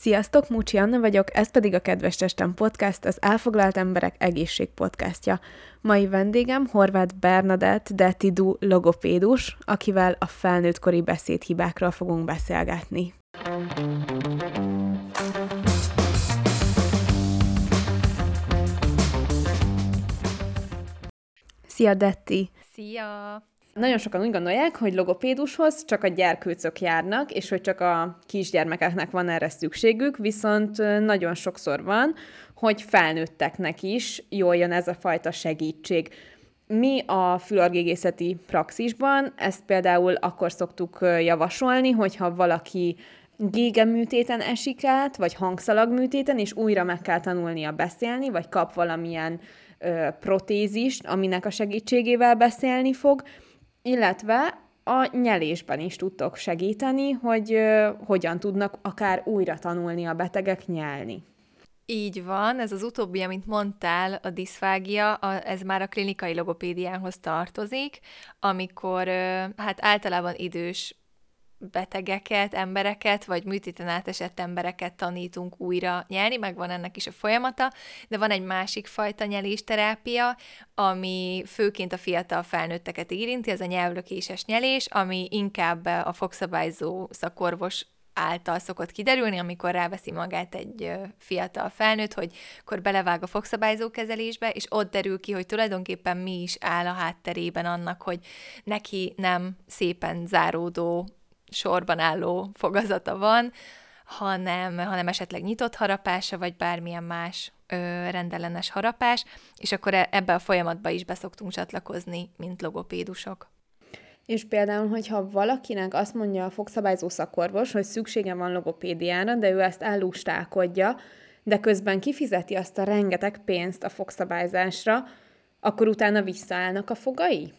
Sziasztok, Múcsi Anna vagyok, ez pedig a Kedves Testem Podcast, az Elfoglalt Emberek Egészség Podcastja. Mai vendégem Horváth Bernadett Detidu logopédus, akivel a felnőttkori beszédhibákról fogunk beszélgetni. Szia, Detti! Szia! Nagyon sokan úgy gondolják, hogy logopédushoz csak a gyerkőcök járnak, és hogy csak a kisgyermekeknek van erre szükségük, viszont nagyon sokszor van, hogy felnőtteknek is jól jön ez a fajta segítség. Mi a fülargégészeti praxisban ezt például akkor szoktuk javasolni, hogyha valaki gégeműtéten esik át, vagy hangszalagműtéten, és újra meg kell tanulnia beszélni, vagy kap valamilyen ö, protézist, aminek a segítségével beszélni fog, illetve a nyelésben is tudtok segíteni, hogy hogyan tudnak akár újra tanulni a betegek nyelni. Így van, ez az utóbbi, amit mondtál, a diszfágia, a, ez már a klinikai logopédiához tartozik, amikor hát általában idős betegeket, embereket, vagy műtéten átesett embereket tanítunk újra nyelni, meg van ennek is a folyamata, de van egy másik fajta nyelésterápia, ami főként a fiatal felnőtteket érinti, ez a nyelvlökéses nyelés, ami inkább a fogszabályzó szakorvos által szokott kiderülni, amikor ráveszi magát egy fiatal felnőtt, hogy akkor belevág a fogszabályzó kezelésbe, és ott derül ki, hogy tulajdonképpen mi is áll a hátterében annak, hogy neki nem szépen záródó sorban álló fogazata van, hanem, hanem esetleg nyitott harapása, vagy bármilyen más ö, rendellenes harapás, és akkor e, ebbe a folyamatba is beszoktunk csatlakozni, mint logopédusok. És például, hogyha valakinek azt mondja a fogszabályzó szakorvos, hogy szüksége van logopédiára, de ő ezt ellustálkodja, de közben kifizeti azt a rengeteg pénzt a fogszabályzásra, akkor utána visszaállnak a fogai?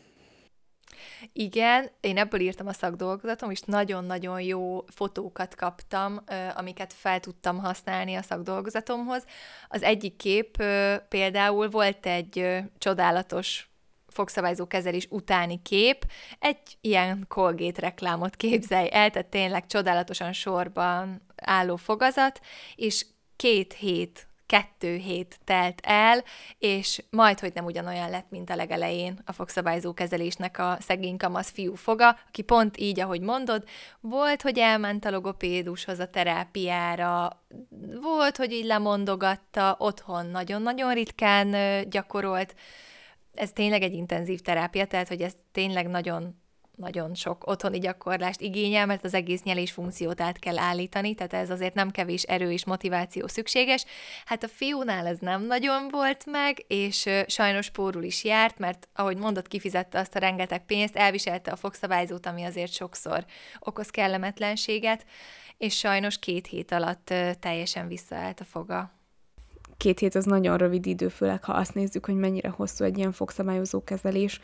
Igen, én ebből írtam a szakdolgozatom, és nagyon-nagyon jó fotókat kaptam, amiket fel tudtam használni a szakdolgozatomhoz. Az egyik kép például volt egy csodálatos fogszabályzó kezelés utáni kép, egy ilyen Colgate reklámot képzelj el, tehát tényleg csodálatosan sorban álló fogazat, és két hét kettő hét telt el, és majd, hogy nem ugyanolyan lett, mint a legelején a fogszabályzó kezelésnek a szegény kamasz fiú foga, aki pont így, ahogy mondod, volt, hogy elment a logopédushoz a terápiára, volt, hogy így lemondogatta, otthon nagyon-nagyon ritkán gyakorolt, ez tényleg egy intenzív terápia, tehát hogy ez tényleg nagyon nagyon sok otthoni gyakorlást igényel, mert az egész nyelés funkciót át kell állítani, tehát ez azért nem kevés erő és motiváció szükséges. Hát a fiúnál ez nem nagyon volt meg, és sajnos pórul is járt, mert ahogy mondott, kifizette azt a rengeteg pénzt, elviselte a fogszabályzót, ami azért sokszor okoz kellemetlenséget, és sajnos két hét alatt teljesen visszaállt a foga. Két hét az nagyon rövid idő, főleg ha azt nézzük, hogy mennyire hosszú egy ilyen fogszabályozó kezelés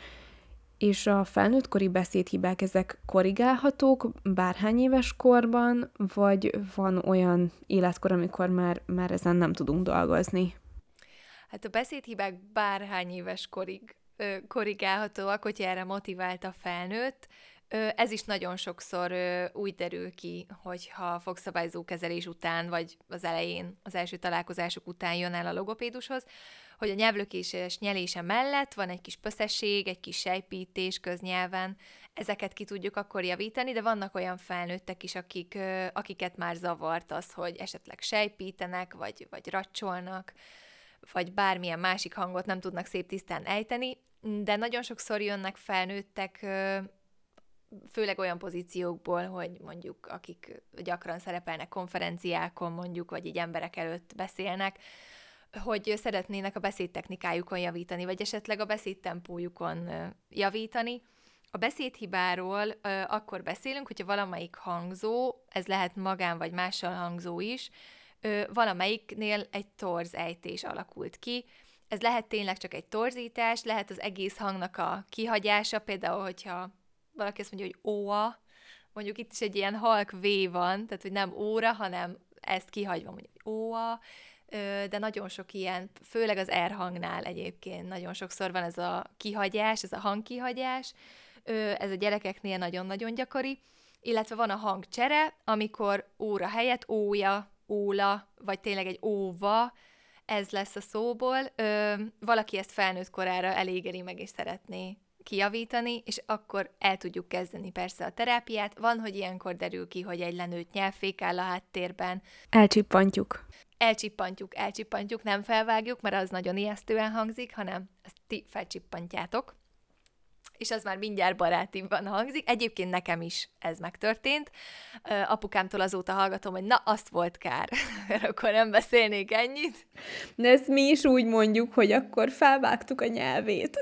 és a felnőttkori beszédhibák, ezek korrigálhatók bárhány éves korban, vagy van olyan életkor, amikor már, már ezen nem tudunk dolgozni? Hát a beszédhibák bárhány éves korig ö, korrigálhatóak, hogyha erre motivált a felnőtt. Ez is nagyon sokszor úgy derül ki, hogyha fogszabályzó kezelés után, vagy az elején, az első találkozások után jön el a logopédushoz, hogy a nyelvlökéses nyelése mellett van egy kis pösszesség, egy kis sejpítés köznyelven, ezeket ki tudjuk akkor javítani, de vannak olyan felnőttek is, akik, akiket már zavart az, hogy esetleg sejpítenek, vagy, vagy racsolnak, vagy bármilyen másik hangot nem tudnak szép tisztán ejteni, de nagyon sokszor jönnek felnőttek főleg olyan pozíciókból, hogy mondjuk akik gyakran szerepelnek konferenciákon mondjuk, vagy így emberek előtt beszélnek, hogy szeretnének a beszédtechnikájukon javítani, vagy esetleg a beszédtempójukon javítani. A beszédhibáról ö, akkor beszélünk, hogyha valamelyik hangzó, ez lehet magán vagy mással hangzó is, ö, valamelyiknél egy torz ejtés alakult ki. Ez lehet tényleg csak egy torzítás, lehet az egész hangnak a kihagyása, például, hogyha valaki azt mondja, hogy óa, mondjuk itt is egy ilyen halk V van, tehát hogy nem óra, hanem ezt kihagyva mondjuk, hogy óa, de nagyon sok ilyen, főleg az R hangnál egyébként nagyon sokszor van ez a kihagyás, ez a hangkihagyás, ez a gyerekeknél nagyon-nagyon gyakori, illetve van a hangcsere, amikor óra helyett ója óla, vagy tényleg egy óva, ez lesz a szóból, ö, valaki ezt felnőtt korára elégeri meg és szeretné kijavítani, és akkor el tudjuk kezdeni persze a terápiát. Van, hogy ilyenkor derül ki, hogy egy lenőtt nyelvfék áll a háttérben. Elcsippantjuk. Elcsippantjuk, elcsippantjuk, nem felvágjuk, mert az nagyon ijesztően hangzik, hanem ezt ti felcsippantjátok és az már mindjárt barátiban hangzik. Egyébként nekem is ez megtörtént. Apukámtól azóta hallgatom, hogy na, azt volt kár, mert akkor nem beszélnék ennyit. De ezt mi is úgy mondjuk, hogy akkor felvágtuk a nyelvét.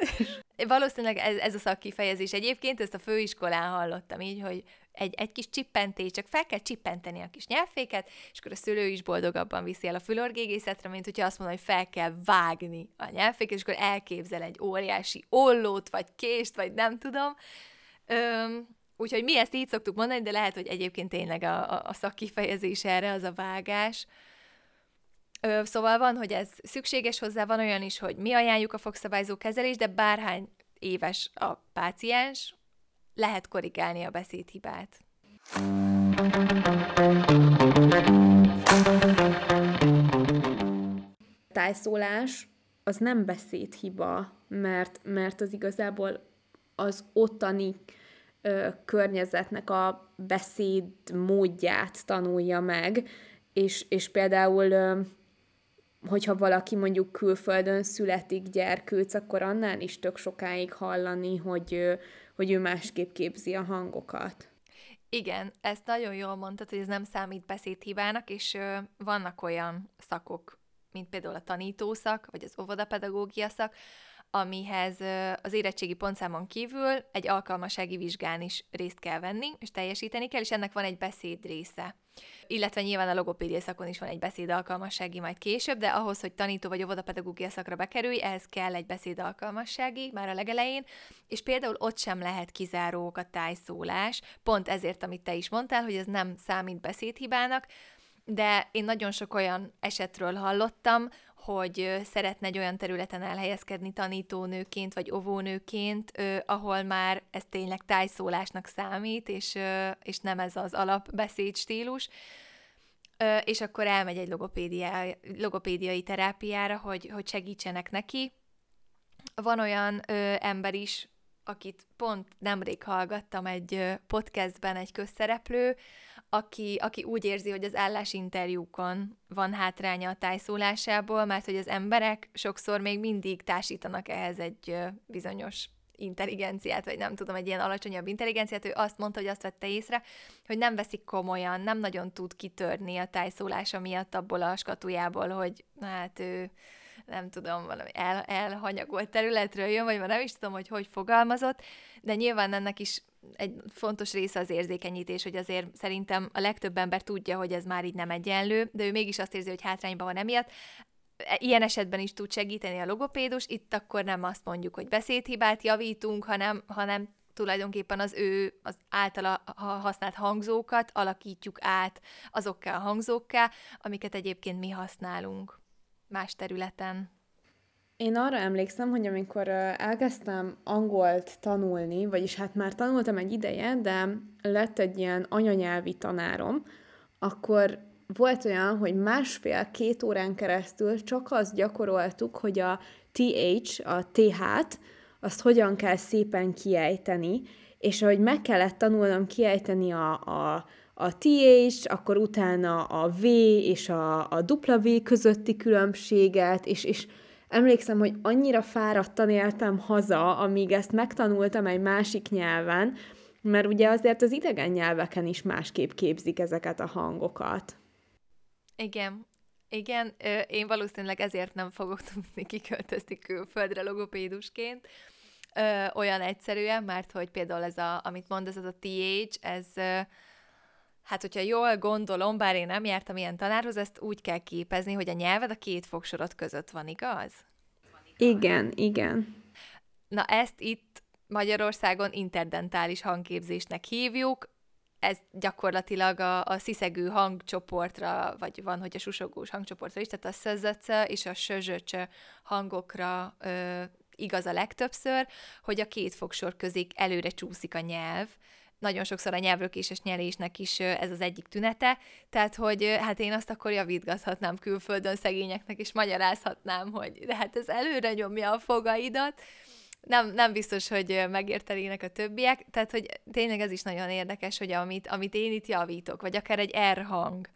Valószínűleg ez, ez a szakkifejezés. Egyébként ezt a főiskolán hallottam így, hogy egy, egy kis csippentés, csak fel kell csippenteni a kis nyelvféket, és akkor a szülő is boldogabban viszi el a fülorgégészetre, mint hogyha azt mondja, hogy fel kell vágni a nyelvféket, és akkor elképzel egy óriási ollót, vagy kést, vagy nem tudom. Öm, úgyhogy mi ezt így szoktuk mondani, de lehet, hogy egyébként tényleg a, a, a szakkifejezés erre az a vágás. Ö, szóval van, hogy ez szükséges hozzá, van olyan is, hogy mi ajánljuk a fogszabályzó kezelést, de bárhány éves a páciens, lehet korrigálni a beszédhibát. Tájszólás az nem beszédhiba, mert, mert az igazából az ottani ö, környezetnek a beszéd módját tanulja meg, és, és például ö, hogyha valaki mondjuk külföldön születik gyerkőc, akkor annál is tök sokáig hallani, hogy, hogy ő másképp képzi a hangokat. Igen, ezt nagyon jól mondtad, hogy ez nem számít beszédhibának, és vannak olyan szakok, mint például a tanítószak, vagy az óvodapedagógia szak, amihez az érettségi pontszámon kívül egy alkalmasági vizsgán is részt kell venni, és teljesíteni kell, és ennek van egy beszéd része. Illetve nyilván a logopédia szakon is van egy beszéd alkalmassági majd később, de ahhoz, hogy tanító vagy óvodapedagógia szakra bekerülj, ehhez kell egy beszéd alkalmassági már a legelején, és például ott sem lehet kizárók a tájszólás, pont ezért, amit te is mondtál, hogy ez nem számít beszédhibának, de én nagyon sok olyan esetről hallottam, hogy szeretne egy olyan területen elhelyezkedni tanítónőként vagy óvónőként, ahol már ez tényleg tájszólásnak számít, és, és nem ez az alapbeszéd stílus, és akkor elmegy egy logopédiai terápiára, hogy, hogy segítsenek neki. Van olyan ember is, akit pont nemrég hallgattam egy podcastben, egy közszereplő, aki, aki úgy érzi, hogy az állásinterjúkon van hátránya a tájszólásából, mert hogy az emberek sokszor még mindig társítanak ehhez egy bizonyos intelligenciát, vagy nem tudom, egy ilyen alacsonyabb intelligenciát, ő azt mondta, hogy azt vette észre, hogy nem veszik komolyan, nem nagyon tud kitörni a tájszólása miatt abból a skatujából, hogy hát ő nem tudom, valami el, elhanyagolt területről jön, vagy már nem is tudom, hogy hogy fogalmazott, de nyilván ennek is egy fontos része az érzékenyítés, hogy azért szerintem a legtöbb ember tudja, hogy ez már így nem egyenlő, de ő mégis azt érzi, hogy hátrányban van emiatt. Ilyen esetben is tud segíteni a logopédus, itt akkor nem azt mondjuk, hogy beszédhibát javítunk, hanem, hanem tulajdonképpen az ő az általa használt hangzókat alakítjuk át azokká a hangzókká, amiket egyébként mi használunk más területen. Én arra emlékszem, hogy amikor elkezdtem angolt tanulni, vagyis hát már tanultam egy ideje, de lett egy ilyen anyanyelvi tanárom, akkor volt olyan, hogy másfél-két órán keresztül csak azt gyakoroltuk, hogy a TH, a TH-t, azt hogyan kell szépen kiejteni, és ahogy meg kellett tanulnom kiejteni a, a, a TH, akkor utána a V és a, a W közötti különbséget, és, és emlékszem, hogy annyira fáradtan éltem haza, amíg ezt megtanultam egy másik nyelven, mert ugye azért az idegen nyelveken is másképp képzik ezeket a hangokat. Igen, igen, én valószínűleg ezért nem fogok tudni kiköltözni külföldre logopédusként, olyan egyszerűen, mert hogy például ez a, amit mondasz, ez a TH, ez Hát, hogyha jól gondolom, bár én nem jártam ilyen tanárhoz, ezt úgy kell képezni, hogy a nyelved a két fogsorot között van, igaz? Igen, igen. Na ezt itt Magyarországon interdentális hangképzésnek hívjuk, ez gyakorlatilag a, a sziszegő hangcsoportra, vagy van, hogy a susogós hangcsoportra is, tehát a szözöce és a sözöcs hangokra ö, igaz a legtöbbször, hogy a két fogsor közé előre csúszik a nyelv, nagyon sokszor a nyelvrökéses nyelésnek is ez az egyik tünete, tehát hogy hát én azt akkor javítgathatnám külföldön szegényeknek, és magyarázhatnám, hogy de hát ez előre nyomja a fogaidat, nem, nem biztos, hogy megértenének a többiek, tehát hogy tényleg ez is nagyon érdekes, hogy amit, amit én itt javítok, vagy akár egy R hang,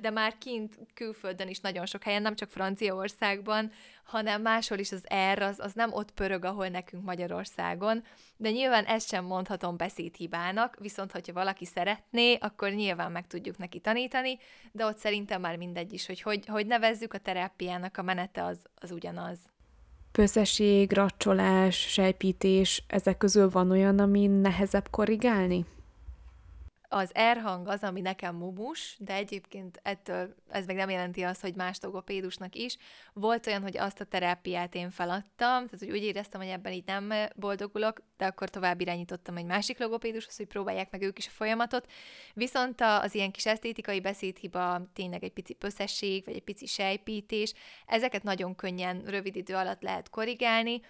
de már kint külföldön is nagyon sok helyen, nem csak Franciaországban, hanem máshol is az R az, az nem ott pörög, ahol nekünk Magyarországon, de nyilván ezt sem mondhatom beszédhibának, viszont hogyha valaki szeretné, akkor nyilván meg tudjuk neki tanítani, de ott szerintem már mindegy is, hogy hogy, hogy nevezzük a terápiának a menete az, az ugyanaz. Pöszeség, racsolás, sejpítés, ezek közül van olyan, ami nehezebb korrigálni? Az R hang az, ami nekem mumus, de egyébként ettől ez meg nem jelenti azt, hogy más logopédusnak is. Volt olyan, hogy azt a terápiát én feladtam, tehát hogy úgy éreztem, hogy ebben így nem boldogulok, de akkor tovább irányítottam egy másik logopédushoz, hogy próbálják meg ők is a folyamatot. Viszont az ilyen kis esztétikai beszédhiba, tényleg egy pici pösszesség, vagy egy pici sejpítés, ezeket nagyon könnyen, rövid idő alatt lehet korrigálni,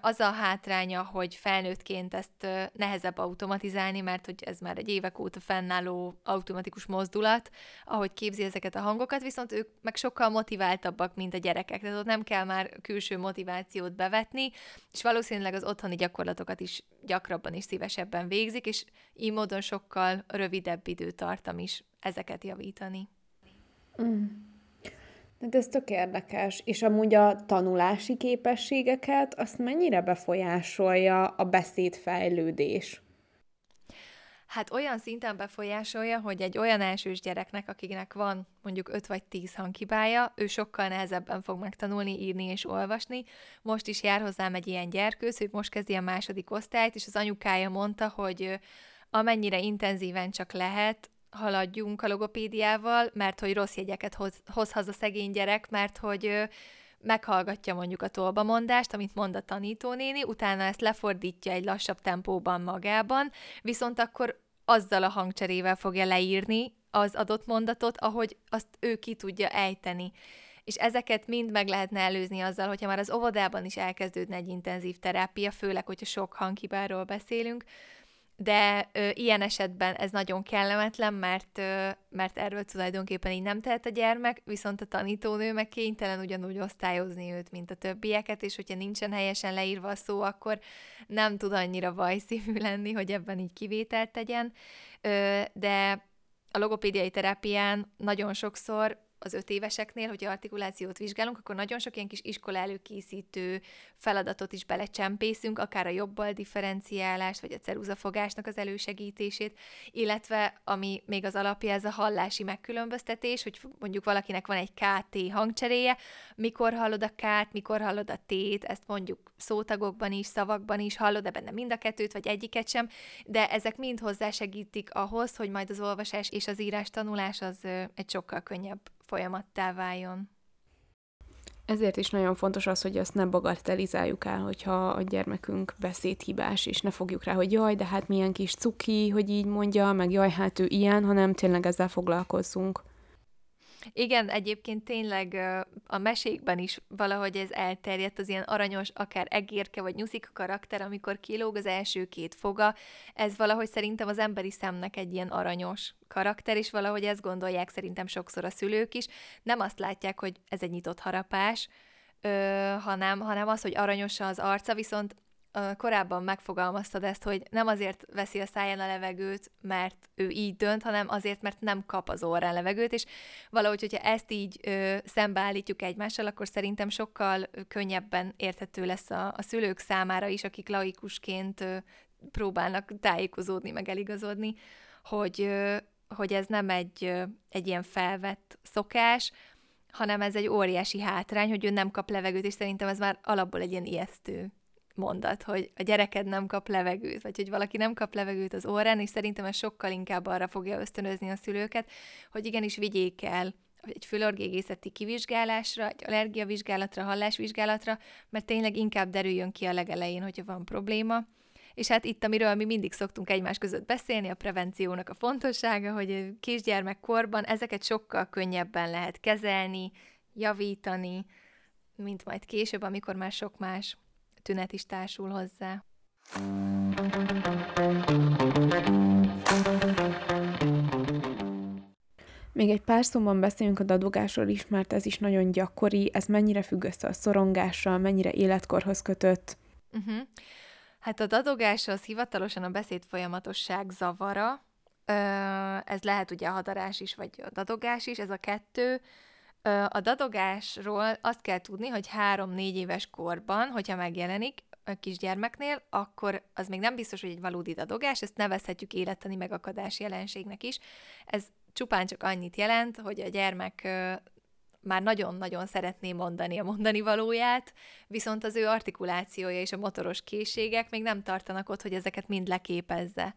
az a hátránya, hogy felnőttként ezt nehezebb automatizálni, mert hogy ez már egy évek óta fennálló automatikus mozdulat, ahogy képzi ezeket a hangokat, viszont ők meg sokkal motiváltabbak, mint a gyerekek, tehát ott nem kell már külső motivációt bevetni, és valószínűleg az otthoni gyakorlatokat is gyakrabban és szívesebben végzik, és így módon sokkal rövidebb időtartam is ezeket javítani. Mm. De ez tök érdekes. És amúgy a tanulási képességeket, azt mennyire befolyásolja a beszédfejlődés? Hát olyan szinten befolyásolja, hogy egy olyan elsős gyereknek, akinek van mondjuk 5 vagy 10 hangkibája, ő sokkal nehezebben fog megtanulni írni és olvasni. Most is jár hozzám egy ilyen gyerkőc, hogy most kezdi a második osztályt, és az anyukája mondta, hogy amennyire intenzíven csak lehet, haladjunk a logopédiával, mert hogy rossz jegyeket hoz, hoz haza szegény gyerek, mert hogy meghallgatja mondjuk a tolbamondást, amit mond a tanítónéni, utána ezt lefordítja egy lassabb tempóban magában, viszont akkor azzal a hangcserével fogja leírni az adott mondatot, ahogy azt ő ki tudja ejteni. És ezeket mind meg lehetne előzni azzal, hogyha már az óvodában is elkezdődne egy intenzív terápia, főleg, hogyha sok hangkibáról beszélünk, de ö, ilyen esetben ez nagyon kellemetlen, mert, ö, mert erről tulajdonképpen így nem tehet a gyermek, viszont a tanítónő meg kénytelen ugyanúgy osztályozni őt, mint a többieket, és hogyha nincsen helyesen leírva a szó, akkor nem tud annyira vajszívű lenni, hogy ebben így kivételt tegyen, ö, de a logopédiai terápián nagyon sokszor az öt éveseknél, hogy artikulációt vizsgálunk, akkor nagyon sok ilyen kis iskola előkészítő feladatot is belecsempészünk, akár a jobbal differenciálást, vagy a ceruzafogásnak az elősegítését, illetve ami még az alapja, ez a hallási megkülönböztetés, hogy mondjuk valakinek van egy KT hangcseréje, mikor hallod a K-t, mikor hallod a T-t, ezt mondjuk szótagokban is, szavakban is hallod-e benne mind a kettőt, vagy egyiket sem, de ezek mind hozzásegítik ahhoz, hogy majd az olvasás és az írás tanulás az egy sokkal könnyebb folyamattá váljon. Ezért is nagyon fontos az, hogy azt ne bagatelizáljuk el, hogyha a gyermekünk beszédhibás, és ne fogjuk rá, hogy jaj, de hát milyen kis cuki, hogy így mondja, meg jaj, hát ő ilyen, hanem tényleg ezzel foglalkozzunk. Igen, egyébként tényleg a mesékben is valahogy ez elterjedt, az ilyen aranyos, akár egérke vagy nyuszik karakter, amikor kilóg az első két foga, ez valahogy szerintem az emberi szemnek egy ilyen aranyos karakter, és valahogy ezt gondolják szerintem sokszor a szülők is. Nem azt látják, hogy ez egy nyitott harapás, ö, hanem, hanem az, hogy aranyos az arca, viszont korábban megfogalmaztad ezt, hogy nem azért veszi a száján a levegőt, mert ő így dönt, hanem azért, mert nem kap az órán levegőt, és valahogy, hogyha ezt így ö, szembeállítjuk egymással, akkor szerintem sokkal könnyebben érthető lesz a, a szülők számára is, akik laikusként ö, próbálnak tájékozódni, meg eligazodni, hogy, ö, hogy ez nem egy, ö, egy ilyen felvett szokás, hanem ez egy óriási hátrány, hogy ő nem kap levegőt, és szerintem ez már alapból egy ilyen ijesztő mondat, hogy a gyereked nem kap levegőt, vagy hogy valaki nem kap levegőt az órán, és szerintem ez sokkal inkább arra fogja ösztönözni a szülőket, hogy igenis vigyék el egy fülorgégészeti kivizsgálásra, egy allergiavizsgálatra, hallásvizsgálatra, mert tényleg inkább derüljön ki a legelején, hogyha van probléma. És hát itt, amiről mi mindig szoktunk egymás között beszélni, a prevenciónak a fontossága, hogy kisgyermekkorban ezeket sokkal könnyebben lehet kezelni, javítani, mint majd később, amikor már sok más tünet is társul hozzá. Még egy pár szóban beszélünk a dadogásról is, mert ez is nagyon gyakori. Ez mennyire függ össze a szorongással, mennyire életkorhoz kötött? Uh-huh. Hát a dadogás az hivatalosan a beszéd folyamatosság zavara. Ez lehet ugye a hadarás is, vagy a dadogás is, ez a kettő. A dadogásról azt kell tudni, hogy három-négy éves korban, hogyha megjelenik a kisgyermeknél, akkor az még nem biztos, hogy egy valódi dadogás, ezt nevezhetjük élettani megakadás jelenségnek is. Ez csupán csak annyit jelent, hogy a gyermek már nagyon-nagyon szeretné mondani a mondani valóját, viszont az ő artikulációja és a motoros készségek még nem tartanak ott, hogy ezeket mind leképezze.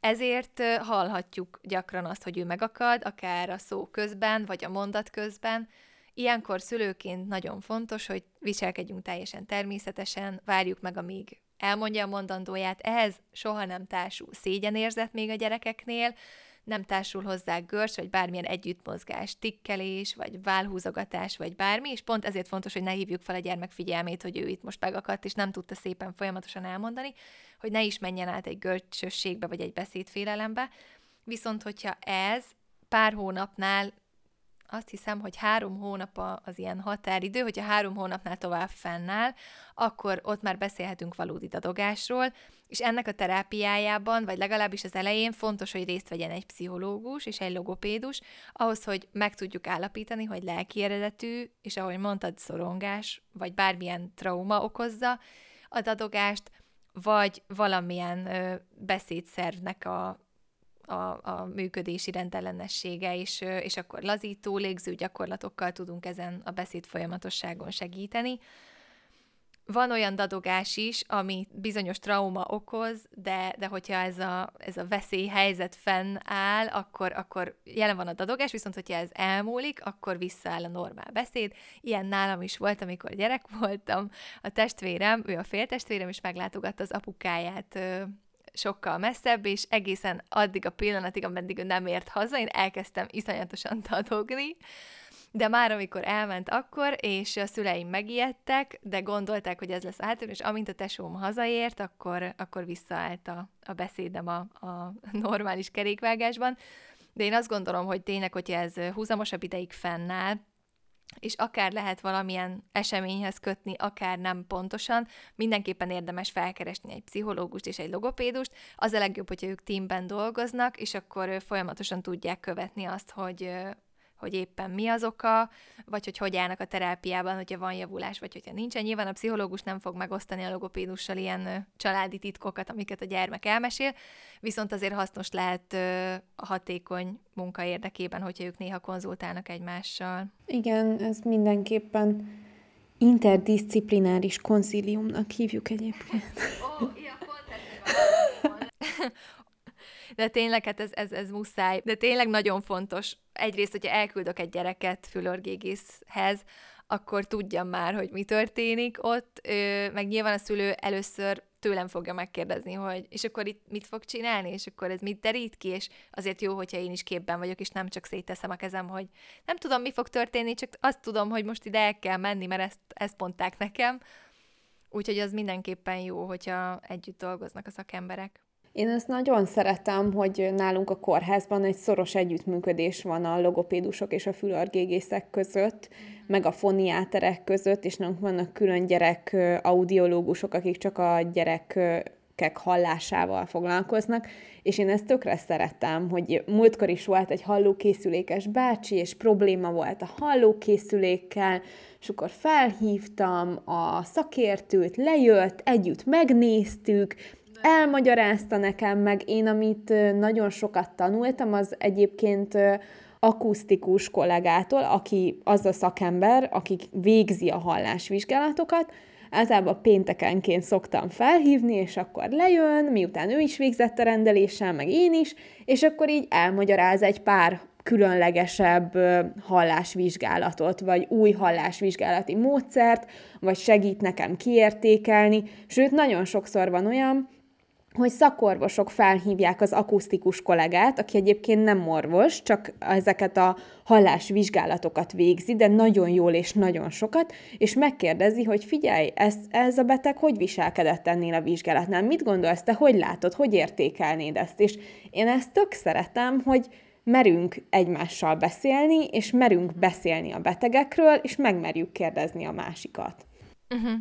Ezért hallhatjuk gyakran azt, hogy ő megakad, akár a szó közben, vagy a mondat közben. Ilyenkor szülőként nagyon fontos, hogy viselkedjünk teljesen természetesen, várjuk meg, amíg elmondja a mondandóját. Ehhez soha nem társul szégyenérzet még a gyerekeknél, nem társul hozzá görcs, vagy bármilyen együttmozgás, tikkelés, vagy válhúzogatás, vagy bármi, és pont ezért fontos, hogy ne hívjuk fel a gyermek figyelmét, hogy ő itt most megakadt, és nem tudta szépen folyamatosan elmondani, hogy ne is menjen át egy görcsösségbe, vagy egy beszédfélelembe. Viszont, hogyha ez pár hónapnál azt hiszem, hogy három hónap az ilyen határidő, hogyha három hónapnál tovább fennáll, akkor ott már beszélhetünk valódi dadogásról, és ennek a terápiájában, vagy legalábbis az elején fontos, hogy részt vegyen egy pszichológus és egy logopédus, ahhoz, hogy meg tudjuk állapítani, hogy lelki eredetű, és ahogy mondtad, szorongás, vagy bármilyen trauma okozza a dadogást, vagy valamilyen ö, beszédszervnek a a, a működési rendellenessége, és, és akkor lazító, légző gyakorlatokkal tudunk ezen a beszéd folyamatosságon segíteni. Van olyan dadogás is, ami bizonyos trauma okoz, de, de hogyha ez a, ez a veszélyhelyzet fennáll, akkor, akkor jelen van a dadogás, viszont hogyha ez elmúlik, akkor visszaáll a normál beszéd. Ilyen nálam is volt, amikor gyerek voltam. A testvérem, ő a féltestvérem, és meglátogatta az apukáját sokkal messzebb, és egészen addig a pillanatig, ameddig ő nem ért haza, én elkezdtem iszonyatosan dadogni, de már amikor elment akkor, és a szüleim megijedtek, de gondolták, hogy ez lesz általán, és amint a tesóm hazaért, akkor, akkor visszaállt a, a beszédem a, a normális kerékvágásban. De én azt gondolom, hogy tényleg, hogyha ez húzamosabb ideig fennáll, és akár lehet valamilyen eseményhez kötni, akár nem pontosan, mindenképpen érdemes felkeresni egy pszichológust és egy logopédust. Az a legjobb, hogyha ők teamben dolgoznak, és akkor folyamatosan tudják követni azt, hogy hogy éppen mi az oka, vagy hogy hogy állnak a terápiában, hogyha van javulás, vagy hogyha nincsen. Nyilván a pszichológus nem fog megosztani a logopédussal ilyen családi titkokat, amiket a gyermek elmesél, viszont azért hasznos lehet a hatékony munka érdekében, hogyha ők néha konzultálnak egymással. Igen, ez mindenképpen interdisziplináris konszíliumnak hívjuk egyébként. Oh, ja, de tényleg, hát ez, ez, ez muszáj. De tényleg nagyon fontos. Egyrészt, hogyha elküldök egy gyereket fülorgégészhez, akkor tudjam már, hogy mi történik ott, meg nyilván a szülő először tőlem fogja megkérdezni, hogy és akkor itt mit fog csinálni, és akkor ez mit derít ki, és azért jó, hogyha én is képben vagyok, és nem csak széteszem a kezem, hogy nem tudom, mi fog történni, csak azt tudom, hogy most ide el kell menni, mert ezt, ezt mondták nekem. Úgyhogy az mindenképpen jó, hogyha együtt dolgoznak a szakemberek. Én ezt nagyon szeretem, hogy nálunk a kórházban egy szoros együttműködés van a logopédusok és a fülargégészek között, meg a foniáterek között, és nálunk vannak külön gyerek audiológusok, akik csak a gyerekek hallásával foglalkoznak, és én ezt tökre szeretem, hogy múltkor is volt egy hallókészülékes bácsi, és probléma volt a hallókészülékkel, és akkor felhívtam a szakértőt, lejött, együtt megnéztük, elmagyarázta nekem, meg. Én, amit nagyon sokat tanultam, az egyébként akusztikus kollégától, aki az a szakember, aki végzi a hallásvizsgálatokat, általában péntekenként szoktam felhívni, és akkor lejön, miután ő is végzett a rendeléssel, meg én is, és akkor így elmagyaráz egy pár különlegesebb hallásvizsgálatot, vagy új hallásvizsgálati módszert, vagy segít nekem kiértékelni, sőt, nagyon sokszor van olyan, hogy szakorvosok felhívják az akusztikus kollégát, aki egyébként nem orvos, csak ezeket a hallásvizsgálatokat végzi, de nagyon jól és nagyon sokat, és megkérdezi, hogy figyelj, ez, ez a beteg hogy viselkedett ennél a vizsgálatnál? Mit gondolsz te, hogy látod, hogy értékelnéd ezt? És én ezt tök szeretem, hogy merünk egymással beszélni, és merünk beszélni a betegekről, és megmerjük kérdezni a másikat. Uh-huh.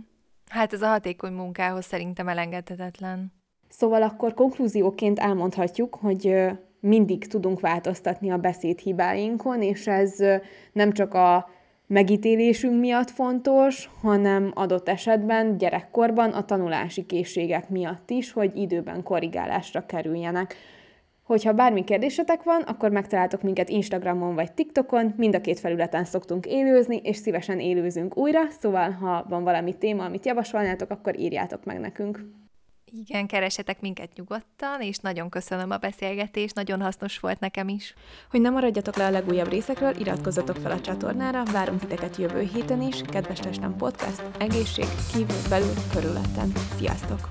Hát ez a hatékony munkához szerintem elengedhetetlen. Szóval akkor konklúzióként elmondhatjuk, hogy mindig tudunk változtatni a beszédhibáinkon, és ez nem csak a megítélésünk miatt fontos, hanem adott esetben gyerekkorban a tanulási készségek miatt is, hogy időben korrigálásra kerüljenek. Hogyha bármi kérdésetek van, akkor megtaláltok minket Instagramon vagy TikTokon, mind a két felületen szoktunk élőzni, és szívesen élőzünk újra, szóval ha van valami téma, amit javasolnátok, akkor írjátok meg nekünk. Igen, keresetek minket nyugodtan, és nagyon köszönöm a beszélgetést, nagyon hasznos volt nekem is. Hogy nem maradjatok le a legújabb részekről, iratkozzatok fel a csatornára, várunk titeket jövő héten is. Kedves Testem Podcast, egészség, kívül, belül, körülötten. Sziasztok!